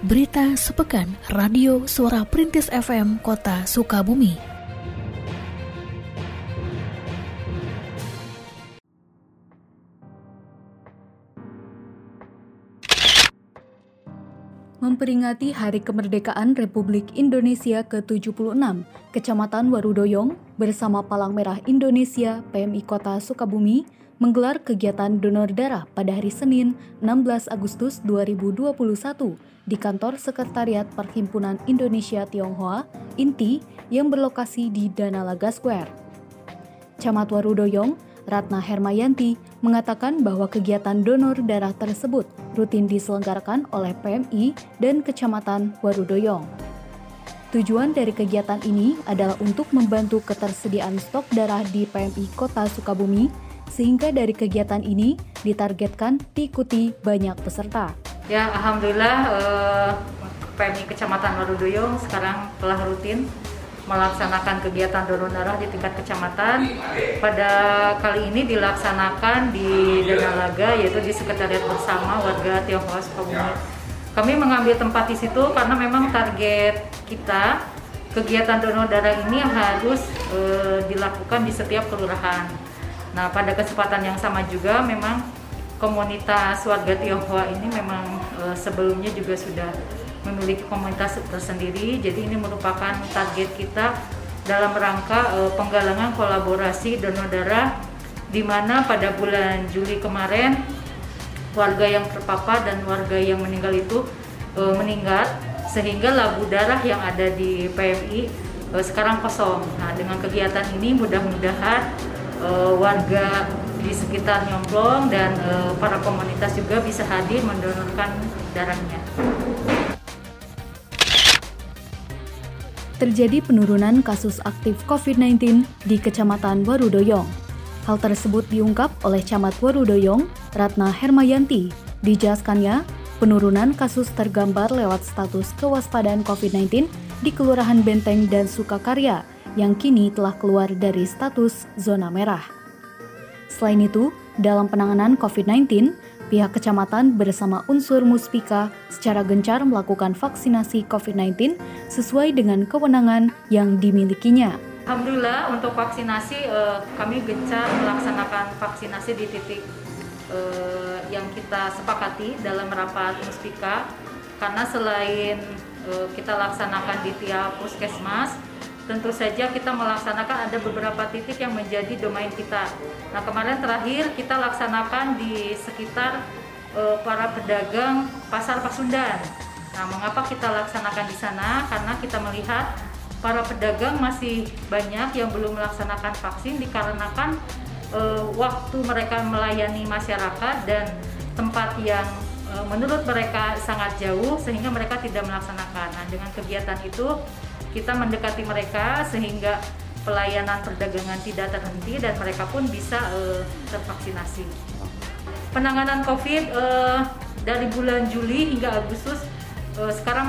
Berita sepekan Radio Suara Perintis FM Kota Sukabumi. Memperingati Hari Kemerdekaan Republik Indonesia ke-76, Kecamatan Warudoyong bersama Palang Merah Indonesia PMI Kota Sukabumi menggelar kegiatan donor darah pada hari Senin 16 Agustus 2021 di kantor Sekretariat Perhimpunan Indonesia Tionghoa INTI yang berlokasi di Danalaga Square. Camat Warudoyong, Ratna Hermayanti, mengatakan bahwa kegiatan donor darah tersebut rutin diselenggarakan oleh PMI dan Kecamatan Warudoyong. Tujuan dari kegiatan ini adalah untuk membantu ketersediaan stok darah di PMI Kota Sukabumi, sehingga dari kegiatan ini ditargetkan diikuti banyak peserta. Ya, alhamdulillah eh, PMI Kecamatan Warudoyo sekarang telah rutin melaksanakan kegiatan donor darah di tingkat kecamatan. Pada kali ini dilaksanakan di Danalaga yaitu di sekretariat bersama warga Tionghoa Sukabumi. Kami mengambil tempat di situ karena memang target kita kegiatan donor darah ini harus e, dilakukan di setiap kelurahan. Nah, pada kesempatan yang sama juga memang komunitas warga Tionghoa ini memang e, sebelumnya juga sudah memiliki komunitas tersendiri. Jadi ini merupakan target kita dalam rangka e, penggalangan kolaborasi donor darah di mana pada bulan Juli kemarin warga yang terpapar dan warga yang meninggal itu e, meninggal sehingga labu darah yang ada di PMI e, sekarang kosong. Nah, dengan kegiatan ini mudah-mudahan e, warga di sekitar Nyomplong dan e, para komunitas juga bisa hadir mendonorkan darahnya. Terjadi penurunan kasus aktif COVID-19 di Kecamatan Warudoyong. Hal tersebut diungkap oleh Camat Warudoyong, Ratna Hermayanti. Dijelaskannya, penurunan kasus tergambar lewat status kewaspadaan COVID-19 di Kelurahan Benteng dan Sukakarya yang kini telah keluar dari status zona merah. Selain itu, dalam penanganan COVID-19, pihak kecamatan bersama unsur Muspika secara gencar melakukan vaksinasi COVID-19 sesuai dengan kewenangan yang dimilikinya. Alhamdulillah untuk vaksinasi eh, kami gencar melaksanakan vaksinasi di titik eh, yang kita sepakati dalam rapat Muspika karena selain kita laksanakan di tiap puskesmas tentu saja kita melaksanakan ada beberapa titik yang menjadi domain kita. Nah kemarin terakhir kita laksanakan di sekitar e, para pedagang pasar Pasundan. Nah mengapa kita laksanakan di sana? Karena kita melihat para pedagang masih banyak yang belum melaksanakan vaksin dikarenakan e, waktu mereka melayani masyarakat dan tempat yang menurut mereka sangat jauh sehingga mereka tidak melaksanakan. Nah dengan kegiatan itu kita mendekati mereka sehingga pelayanan perdagangan tidak terhenti dan mereka pun bisa uh, tervaksinasi. Penanganan COVID uh, dari bulan Juli hingga Agustus uh, sekarang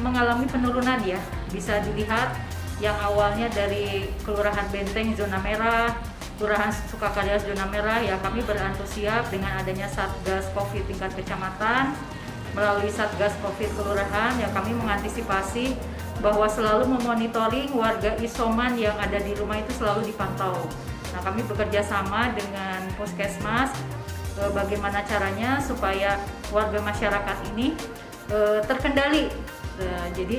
mengalami penurunan ya. Bisa dilihat yang awalnya dari Kelurahan Benteng zona merah, Kelurahan Sukakarya zona merah ya kami berantusias dengan adanya Satgas Covid tingkat kecamatan melalui Satgas Covid kelurahan yang kami mengantisipasi bahwa selalu memonitoring warga isoman yang ada di rumah itu selalu dipantau. Nah, kami bekerja sama dengan puskesmas e, bagaimana caranya supaya warga masyarakat ini e, terkendali. E, jadi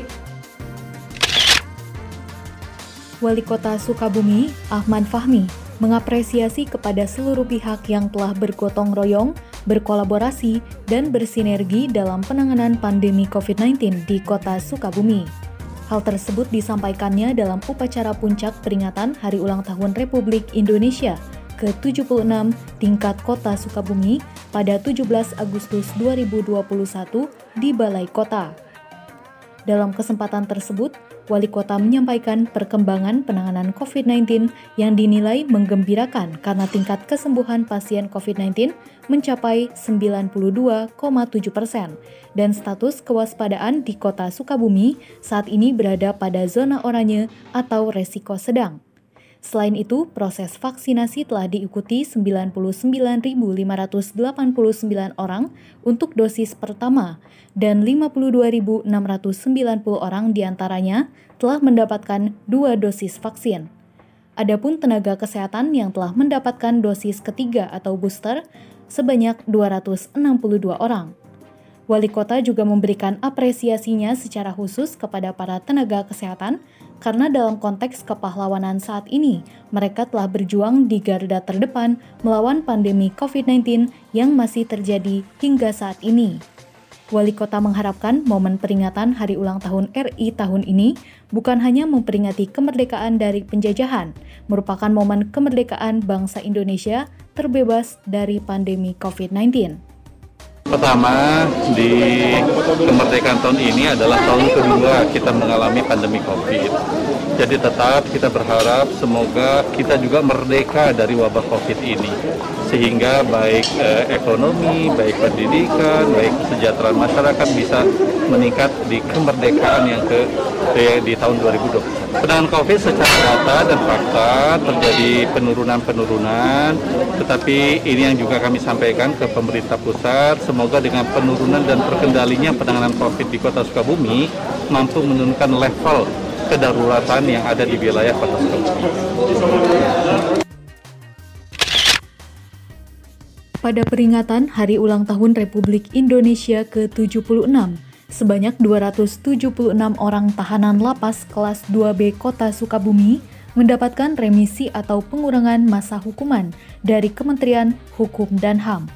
Wali Kota Sukabumi, Ahmad Fahmi, mengapresiasi kepada seluruh pihak yang telah bergotong royong, berkolaborasi, dan bersinergi dalam penanganan pandemi COVID-19 di Kota Sukabumi. Hal tersebut disampaikannya dalam upacara puncak peringatan Hari Ulang Tahun Republik Indonesia ke-76 tingkat Kota Sukabumi pada 17 Agustus 2021 di Balai Kota. Dalam kesempatan tersebut, Wali Kota menyampaikan perkembangan penanganan COVID-19 yang dinilai menggembirakan karena tingkat kesembuhan pasien COVID-19 mencapai 92,7 persen dan status kewaspadaan di kota Sukabumi saat ini berada pada zona oranye atau resiko sedang. Selain itu, proses vaksinasi telah diikuti 99.589 orang untuk dosis pertama dan 52.690 orang di antaranya telah mendapatkan dua dosis vaksin. Adapun tenaga kesehatan yang telah mendapatkan dosis ketiga atau booster sebanyak 262 orang. Wali kota juga memberikan apresiasinya secara khusus kepada para tenaga kesehatan karena dalam konteks kepahlawanan saat ini, mereka telah berjuang di garda terdepan melawan pandemi COVID-19 yang masih terjadi hingga saat ini. Wali kota mengharapkan momen peringatan Hari Ulang Tahun RI tahun ini bukan hanya memperingati kemerdekaan dari penjajahan, merupakan momen kemerdekaan bangsa Indonesia terbebas dari pandemi COVID-19. Pertama, di kemerdekaan tahun ini adalah tahun kedua kita mengalami pandemi COVID. Jadi tetap kita berharap semoga kita juga merdeka dari wabah COVID ini. Sehingga baik eh, ekonomi, baik pendidikan, baik kesejahteraan masyarakat bisa meningkat di kemerdekaan yang ke di, di tahun 2020. Penanganan COVID secara data dan fakta terjadi penurunan-penurunan, tetapi ini yang juga kami sampaikan ke pemerintah pusat, semoga dengan penurunan dan terkendalinya penanganan COVID di Kota Sukabumi mampu menurunkan level kedaruratan yang ada di wilayah Kota Sukabumi. Pada peringatan Hari Ulang Tahun Republik Indonesia ke-76, sebanyak 276 orang tahanan lapas kelas 2B Kota Sukabumi mendapatkan remisi atau pengurangan masa hukuman dari Kementerian Hukum dan HAM.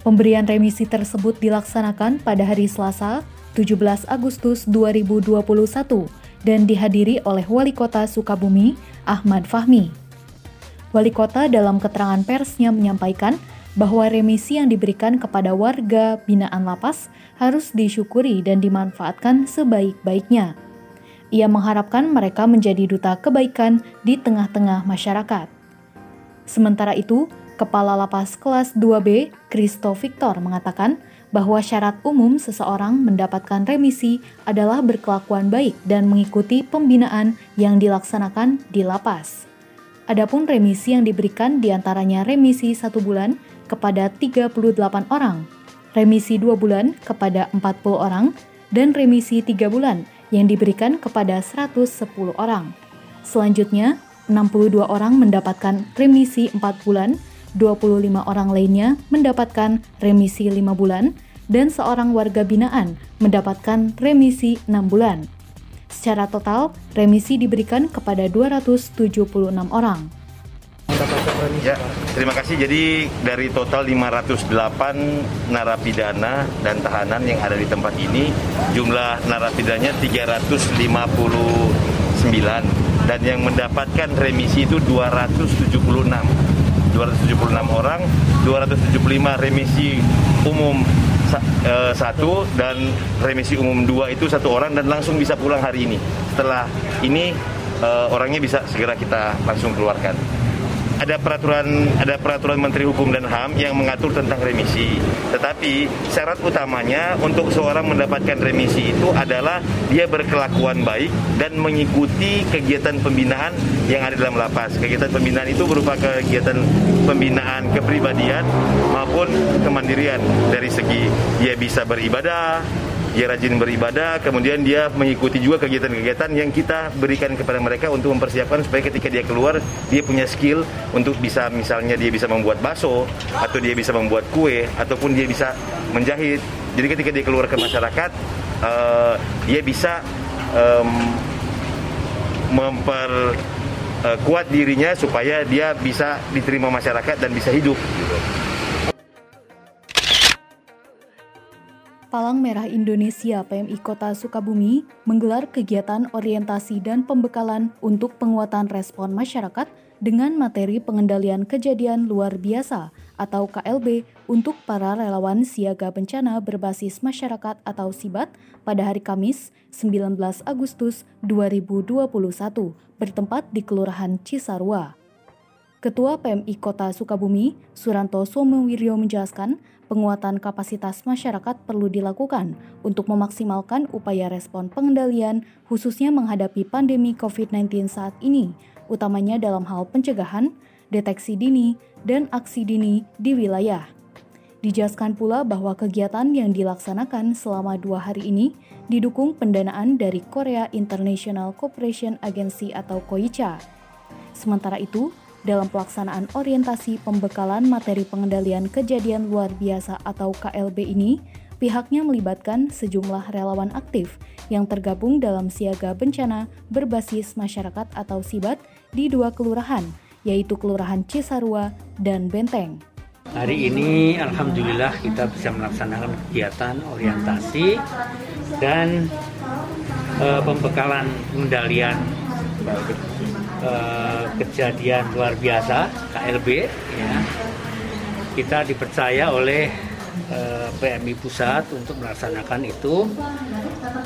Pemberian remisi tersebut dilaksanakan pada hari Selasa, 17 Agustus 2021 dan dihadiri oleh Wali Kota Sukabumi, Ahmad Fahmi. Wali Kota dalam keterangan persnya menyampaikan bahwa remisi yang diberikan kepada warga binaan lapas harus disyukuri dan dimanfaatkan sebaik-baiknya. Ia mengharapkan mereka menjadi duta kebaikan di tengah-tengah masyarakat. Sementara itu, Kepala Lapas Kelas 2B, Kristo Victor, mengatakan bahwa syarat umum seseorang mendapatkan remisi adalah berkelakuan baik dan mengikuti pembinaan yang dilaksanakan di lapas. Adapun remisi yang diberikan di antaranya remisi satu bulan kepada 38 orang, remisi 2 bulan kepada 40 orang, dan remisi 3 bulan yang diberikan kepada 110 orang. Selanjutnya, 62 orang mendapatkan remisi 4 bulan, 25 orang lainnya mendapatkan remisi 5 bulan, dan seorang warga binaan mendapatkan remisi 6 bulan. Secara total, remisi diberikan kepada 276 orang. Ya, terima kasih. Jadi dari total 508 narapidana dan tahanan yang ada di tempat ini, jumlah narapidanya 359 dan yang mendapatkan remisi itu 276. 276 orang, 275 remisi umum eh, satu dan remisi umum dua itu satu orang dan langsung bisa pulang hari ini. Setelah ini uh, orangnya bisa segera kita langsung keluarkan ada peraturan ada peraturan Menteri Hukum dan HAM yang mengatur tentang remisi. Tetapi syarat utamanya untuk seorang mendapatkan remisi itu adalah dia berkelakuan baik dan mengikuti kegiatan pembinaan yang ada dalam lapas. Kegiatan pembinaan itu berupa kegiatan pembinaan kepribadian maupun kemandirian dari segi dia bisa beribadah, dia rajin beribadah, kemudian dia mengikuti juga kegiatan-kegiatan yang kita berikan kepada mereka untuk mempersiapkan supaya ketika dia keluar dia punya skill untuk bisa misalnya dia bisa membuat bakso atau dia bisa membuat kue ataupun dia bisa menjahit. Jadi ketika dia keluar ke masyarakat uh, dia bisa um, memper uh, kuat dirinya supaya dia bisa diterima masyarakat dan bisa hidup. Palang Merah Indonesia PMI Kota Sukabumi menggelar kegiatan orientasi dan pembekalan untuk penguatan respon masyarakat dengan materi pengendalian kejadian luar biasa atau KLB untuk para relawan siaga bencana berbasis masyarakat atau SIBAT pada hari Kamis 19 Agustus 2021 bertempat di Kelurahan Cisarua. Ketua PMI Kota Sukabumi, Suranto Somowiryo menjelaskan penguatan kapasitas masyarakat perlu dilakukan untuk memaksimalkan upaya respon pengendalian khususnya menghadapi pandemi COVID-19 saat ini utamanya dalam hal pencegahan, deteksi dini, dan aksi dini di wilayah. Dijelaskan pula bahwa kegiatan yang dilaksanakan selama dua hari ini didukung pendanaan dari Korea International Cooperation Agency atau KOICA. Sementara itu, dalam pelaksanaan orientasi pembekalan materi pengendalian kejadian luar biasa atau KLB ini, pihaknya melibatkan sejumlah relawan aktif yang tergabung dalam siaga bencana berbasis masyarakat atau SIBAT di dua kelurahan, yaitu Kelurahan Cisarua dan Benteng. Hari ini Alhamdulillah kita bisa melaksanakan kegiatan orientasi dan uh, pembekalan pengendalian uh, kejadian luar biasa KLB ya. Kita dipercaya oleh uh, PMI pusat untuk melaksanakan itu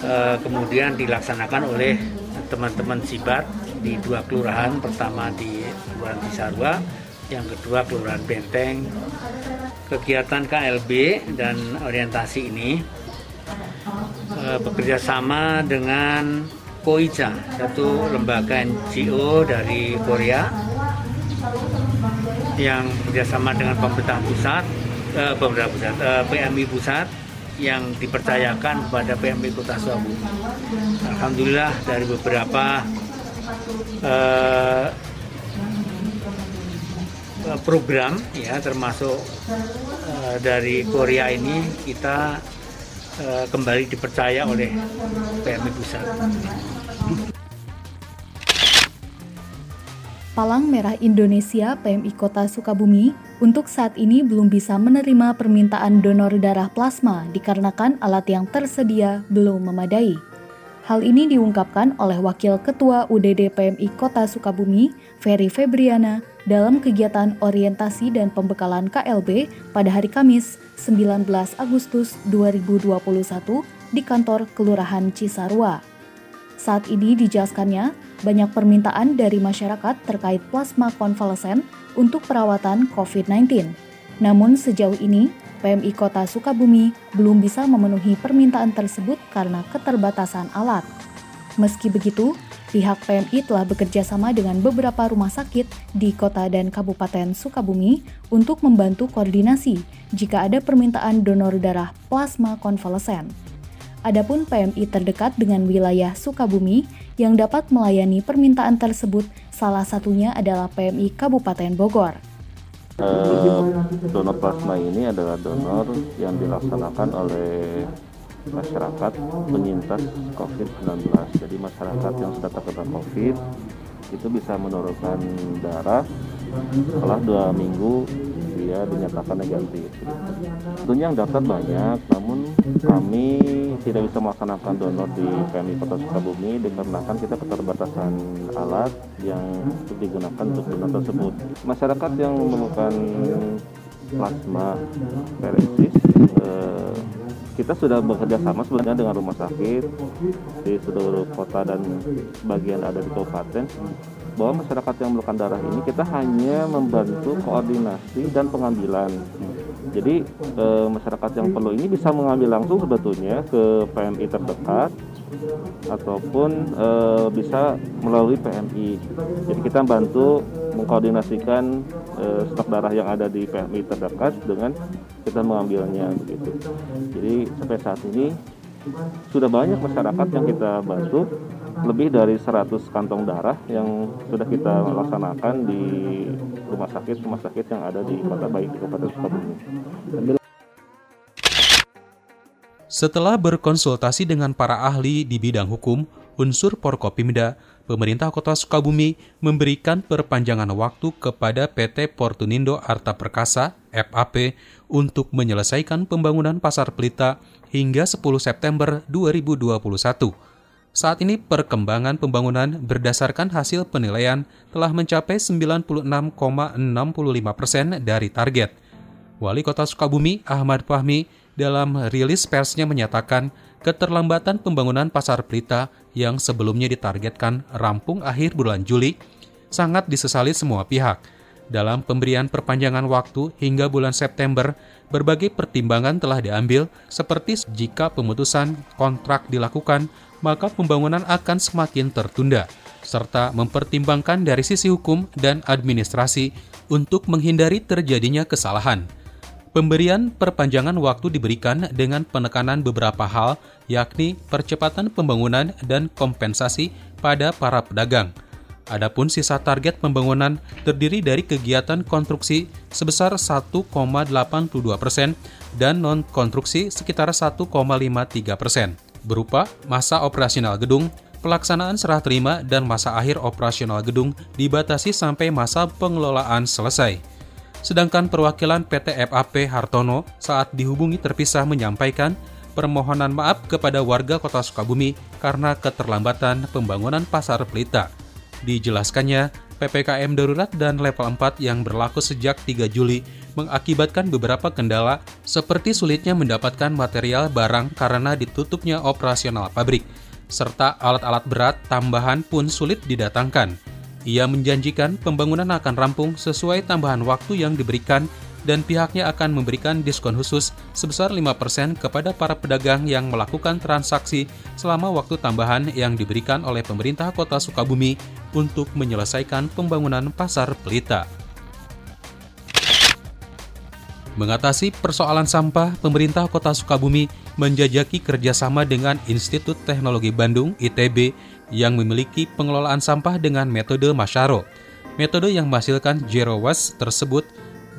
uh, kemudian dilaksanakan oleh teman-teman Sibat di dua kelurahan pertama di Kelurahan Cisarua yang kedua Kelurahan Benteng. Kegiatan KLB dan orientasi ini bekerja sama dengan KOICA, satu lembaga NGO dari Korea yang bekerjasama dengan pemerintah pusat, e, pemerintah pusat, e, eh, PMI pusat yang dipercayakan kepada PMI Kota Sukabumi. Alhamdulillah dari beberapa Eh, program ya termasuk uh, dari Korea ini kita uh, kembali dipercaya oleh PMI pusat. Palang Merah Indonesia PMI Kota Sukabumi untuk saat ini belum bisa menerima permintaan donor darah plasma dikarenakan alat yang tersedia belum memadai. Hal ini diungkapkan oleh Wakil Ketua UDD PMI Kota Sukabumi, Ferry Febriana, dalam kegiatan orientasi dan pembekalan KLB pada hari Kamis 19 Agustus 2021 di kantor Kelurahan Cisarua. Saat ini dijelaskannya, banyak permintaan dari masyarakat terkait plasma konvalesen untuk perawatan COVID-19. Namun sejauh ini, PMI Kota Sukabumi belum bisa memenuhi permintaan tersebut karena keterbatasan alat. Meski begitu, pihak PMI telah bekerja sama dengan beberapa rumah sakit di kota dan kabupaten Sukabumi untuk membantu koordinasi jika ada permintaan donor darah plasma konvalesen. Adapun PMI terdekat dengan wilayah Sukabumi yang dapat melayani permintaan tersebut salah satunya adalah PMI Kabupaten Bogor. Uh, donor plasma ini adalah donor yang dilaksanakan oleh masyarakat penyintas COVID-19. Jadi masyarakat yang sudah terkena COVID itu bisa menurunkan darah setelah dua minggu dia dinyatakan negatif. Tentunya yang daftar banyak, namun kami tidak bisa melaksanakan donor di PMI Kota Sukabumi dikarenakan kita keterbatasan alat yang digunakan untuk donor tersebut. Masyarakat yang memerlukan plasma feresis eh, kita sudah bekerja sama sebenarnya dengan rumah sakit di seluruh kota dan bagian ada di kabupaten bahwa masyarakat yang memerlukan darah ini kita hanya membantu koordinasi dan pengambilan. Jadi e, masyarakat yang perlu ini bisa mengambil langsung sebetulnya ke PMI terdekat ataupun e, bisa melalui PMI. Jadi kita bantu mengkoordinasikan e, stok darah yang ada di PMI terdekat dengan kita mengambilnya begitu. Jadi sampai saat ini sudah banyak masyarakat yang kita bantu lebih dari 100 kantong darah yang sudah kita laksanakan di rumah sakit rumah sakit yang ada di kota baik di Kabupaten Sukabumi. Setelah berkonsultasi dengan para ahli di bidang hukum, unsur Porkopimda, pemerintah kota Sukabumi memberikan perpanjangan waktu kepada PT Portunindo Arta Perkasa, FAP, untuk menyelesaikan pembangunan Pasar Pelita hingga 10 September 2021. Saat ini perkembangan pembangunan berdasarkan hasil penilaian telah mencapai 96,65 persen dari target. Wali Kota Sukabumi Ahmad Fahmi dalam rilis persnya menyatakan keterlambatan pembangunan Pasar Pelita yang sebelumnya ditargetkan rampung akhir bulan Juli sangat disesali semua pihak. Dalam pemberian perpanjangan waktu hingga bulan September, berbagai pertimbangan telah diambil, seperti jika pemutusan kontrak dilakukan, maka pembangunan akan semakin tertunda. serta mempertimbangkan dari sisi hukum dan administrasi untuk menghindari terjadinya kesalahan. Pemberian perpanjangan waktu diberikan dengan penekanan beberapa hal, yakni percepatan pembangunan dan kompensasi pada para pedagang. Adapun sisa target pembangunan terdiri dari kegiatan konstruksi sebesar 1,82 persen dan non-konstruksi sekitar 1,53 persen, berupa masa operasional gedung, pelaksanaan serah terima dan masa akhir operasional gedung dibatasi sampai masa pengelolaan selesai. Sedangkan perwakilan PT FAP Hartono saat dihubungi terpisah menyampaikan permohonan maaf kepada warga kota Sukabumi karena keterlambatan pembangunan pasar pelita. Dijelaskannya, PPKM darurat dan level 4 yang berlaku sejak 3 Juli mengakibatkan beberapa kendala seperti sulitnya mendapatkan material barang karena ditutupnya operasional pabrik, serta alat-alat berat tambahan pun sulit didatangkan. Ia menjanjikan pembangunan akan rampung sesuai tambahan waktu yang diberikan dan pihaknya akan memberikan diskon khusus sebesar 5% kepada para pedagang yang melakukan transaksi selama waktu tambahan yang diberikan oleh pemerintah kota Sukabumi untuk menyelesaikan pembangunan pasar pelita. Mengatasi persoalan sampah, pemerintah kota Sukabumi menjajaki kerjasama dengan Institut Teknologi Bandung ITB yang memiliki pengelolaan sampah dengan metode Masyaro. Metode yang menghasilkan zero waste tersebut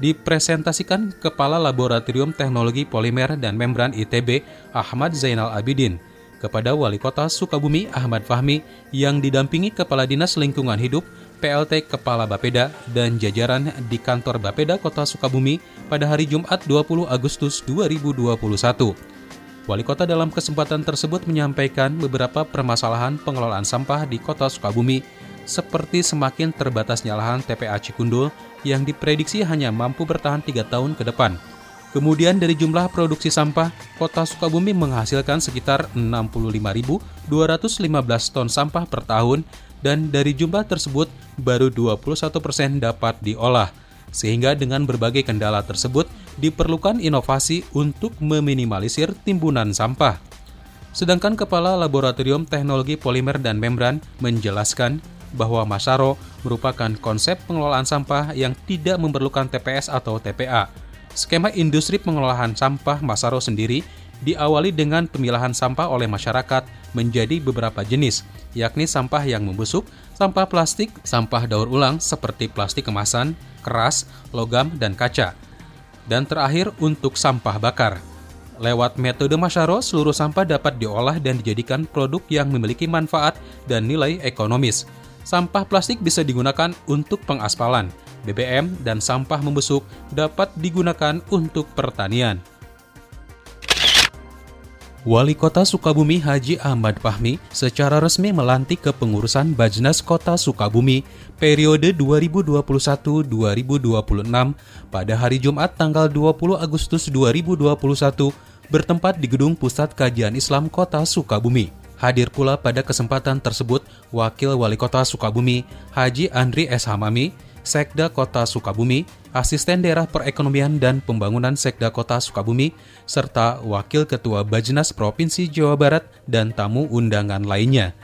dipresentasikan Kepala Laboratorium Teknologi Polimer dan Membran ITB Ahmad Zainal Abidin kepada Wali Kota Sukabumi Ahmad Fahmi yang didampingi Kepala Dinas Lingkungan Hidup, PLT Kepala Bapeda, dan jajaran di kantor Bapeda Kota Sukabumi pada hari Jumat 20 Agustus 2021. Wali kota dalam kesempatan tersebut menyampaikan beberapa permasalahan pengelolaan sampah di kota Sukabumi, seperti semakin terbatasnya lahan TPA Cikundul yang diprediksi hanya mampu bertahan tiga tahun ke depan. Kemudian dari jumlah produksi sampah, kota Sukabumi menghasilkan sekitar 65.215 ton sampah per tahun dan dari jumlah tersebut baru 21 persen dapat diolah. Sehingga dengan berbagai kendala tersebut, diperlukan inovasi untuk meminimalisir timbunan sampah. Sedangkan Kepala Laboratorium Teknologi Polimer dan Membran menjelaskan bahwa Masaro merupakan konsep pengelolaan sampah yang tidak memerlukan TPS atau TPA. Skema industri pengelolaan sampah Masaro sendiri diawali dengan pemilahan sampah oleh masyarakat menjadi beberapa jenis, yakni sampah yang membusuk, sampah plastik, sampah daur ulang seperti plastik kemasan, keras, logam, dan kaca. Dan terakhir untuk sampah bakar. Lewat metode Masyaro, seluruh sampah dapat diolah dan dijadikan produk yang memiliki manfaat dan nilai ekonomis. Sampah plastik bisa digunakan untuk pengaspalan, BBM, dan sampah membusuk dapat digunakan untuk pertanian. Wali Kota Sukabumi Haji Ahmad Fahmi secara resmi melantik kepengurusan Bajnas Kota Sukabumi periode 2021-2026 pada hari Jumat tanggal 20 Agustus 2021 bertempat di Gedung Pusat Kajian Islam Kota Sukabumi. Hadir pula pada kesempatan tersebut Wakil Wali Kota Sukabumi Haji Andri S. Hamami, Sekda Kota Sukabumi, Asisten Daerah Perekonomian dan Pembangunan Sekda Kota Sukabumi, serta Wakil Ketua Bajnas Provinsi Jawa Barat dan tamu undangan lainnya.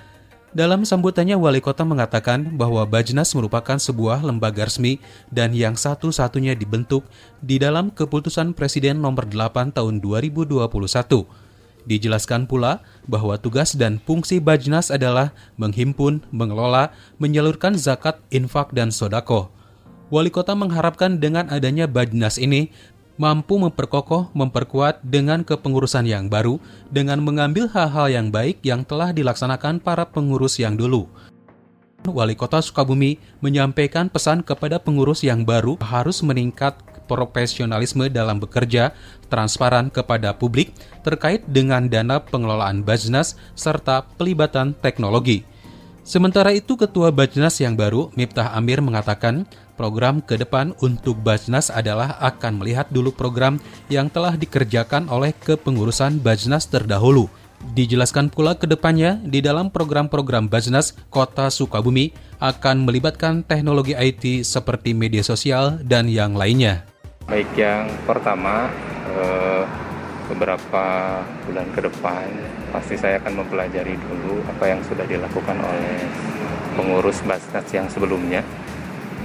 Dalam sambutannya, Wali Kota mengatakan bahwa Bajnas merupakan sebuah lembaga resmi dan yang satu-satunya dibentuk di dalam keputusan Presiden nomor 8 tahun 2021. Dijelaskan pula bahwa tugas dan fungsi Bajnas adalah menghimpun, mengelola, menyalurkan zakat, infak, dan sodako. Wali kota mengharapkan dengan adanya Bajnas ini mampu memperkokoh, memperkuat dengan kepengurusan yang baru, dengan mengambil hal-hal yang baik yang telah dilaksanakan para pengurus yang dulu. Wali Kota Sukabumi menyampaikan pesan kepada pengurus yang baru harus meningkat profesionalisme dalam bekerja, transparan kepada publik terkait dengan dana pengelolaan Bajnas serta pelibatan teknologi. Sementara itu, Ketua Bajnas yang baru, Miftah Amir, mengatakan program ke depan untuk Bajnas adalah akan melihat dulu program yang telah dikerjakan oleh kepengurusan Bajnas terdahulu. Dijelaskan pula ke depannya, di dalam program-program Bajnas, Kota Sukabumi akan melibatkan teknologi IT seperti media sosial dan yang lainnya. Baik yang pertama, eh, beberapa bulan ke depan pasti saya akan mempelajari dulu apa yang sudah dilakukan oleh pengurus Basnas yang sebelumnya.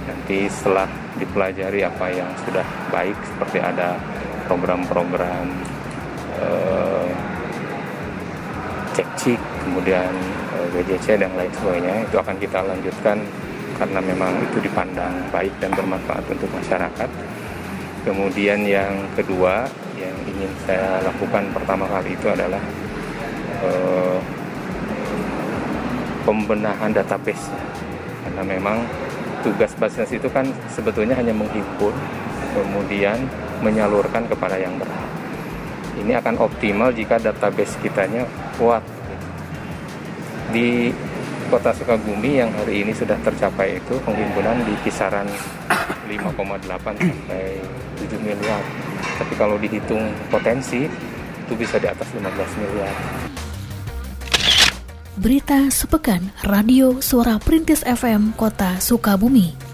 Nanti setelah dipelajari apa yang sudah baik seperti ada program-program eh, cek-cik, kemudian eh, dan lain sebagainya itu akan kita lanjutkan karena memang itu dipandang baik dan bermanfaat untuk masyarakat. Kemudian yang kedua yang ingin saya lakukan pertama kali itu adalah eh, pembenahan database karena memang tugas Basnas itu kan sebetulnya hanya menghimpun kemudian menyalurkan kepada yang berhak. Ini akan optimal jika database kitanya kuat. Di kota Sukabumi yang hari ini sudah tercapai itu penghimpunan di kisaran 5,8 sampai 7 miliar tapi kalau dihitung potensi itu bisa di atas 15 miliar Berita sepekan Radio Suara Perintis FM Kota Sukabumi.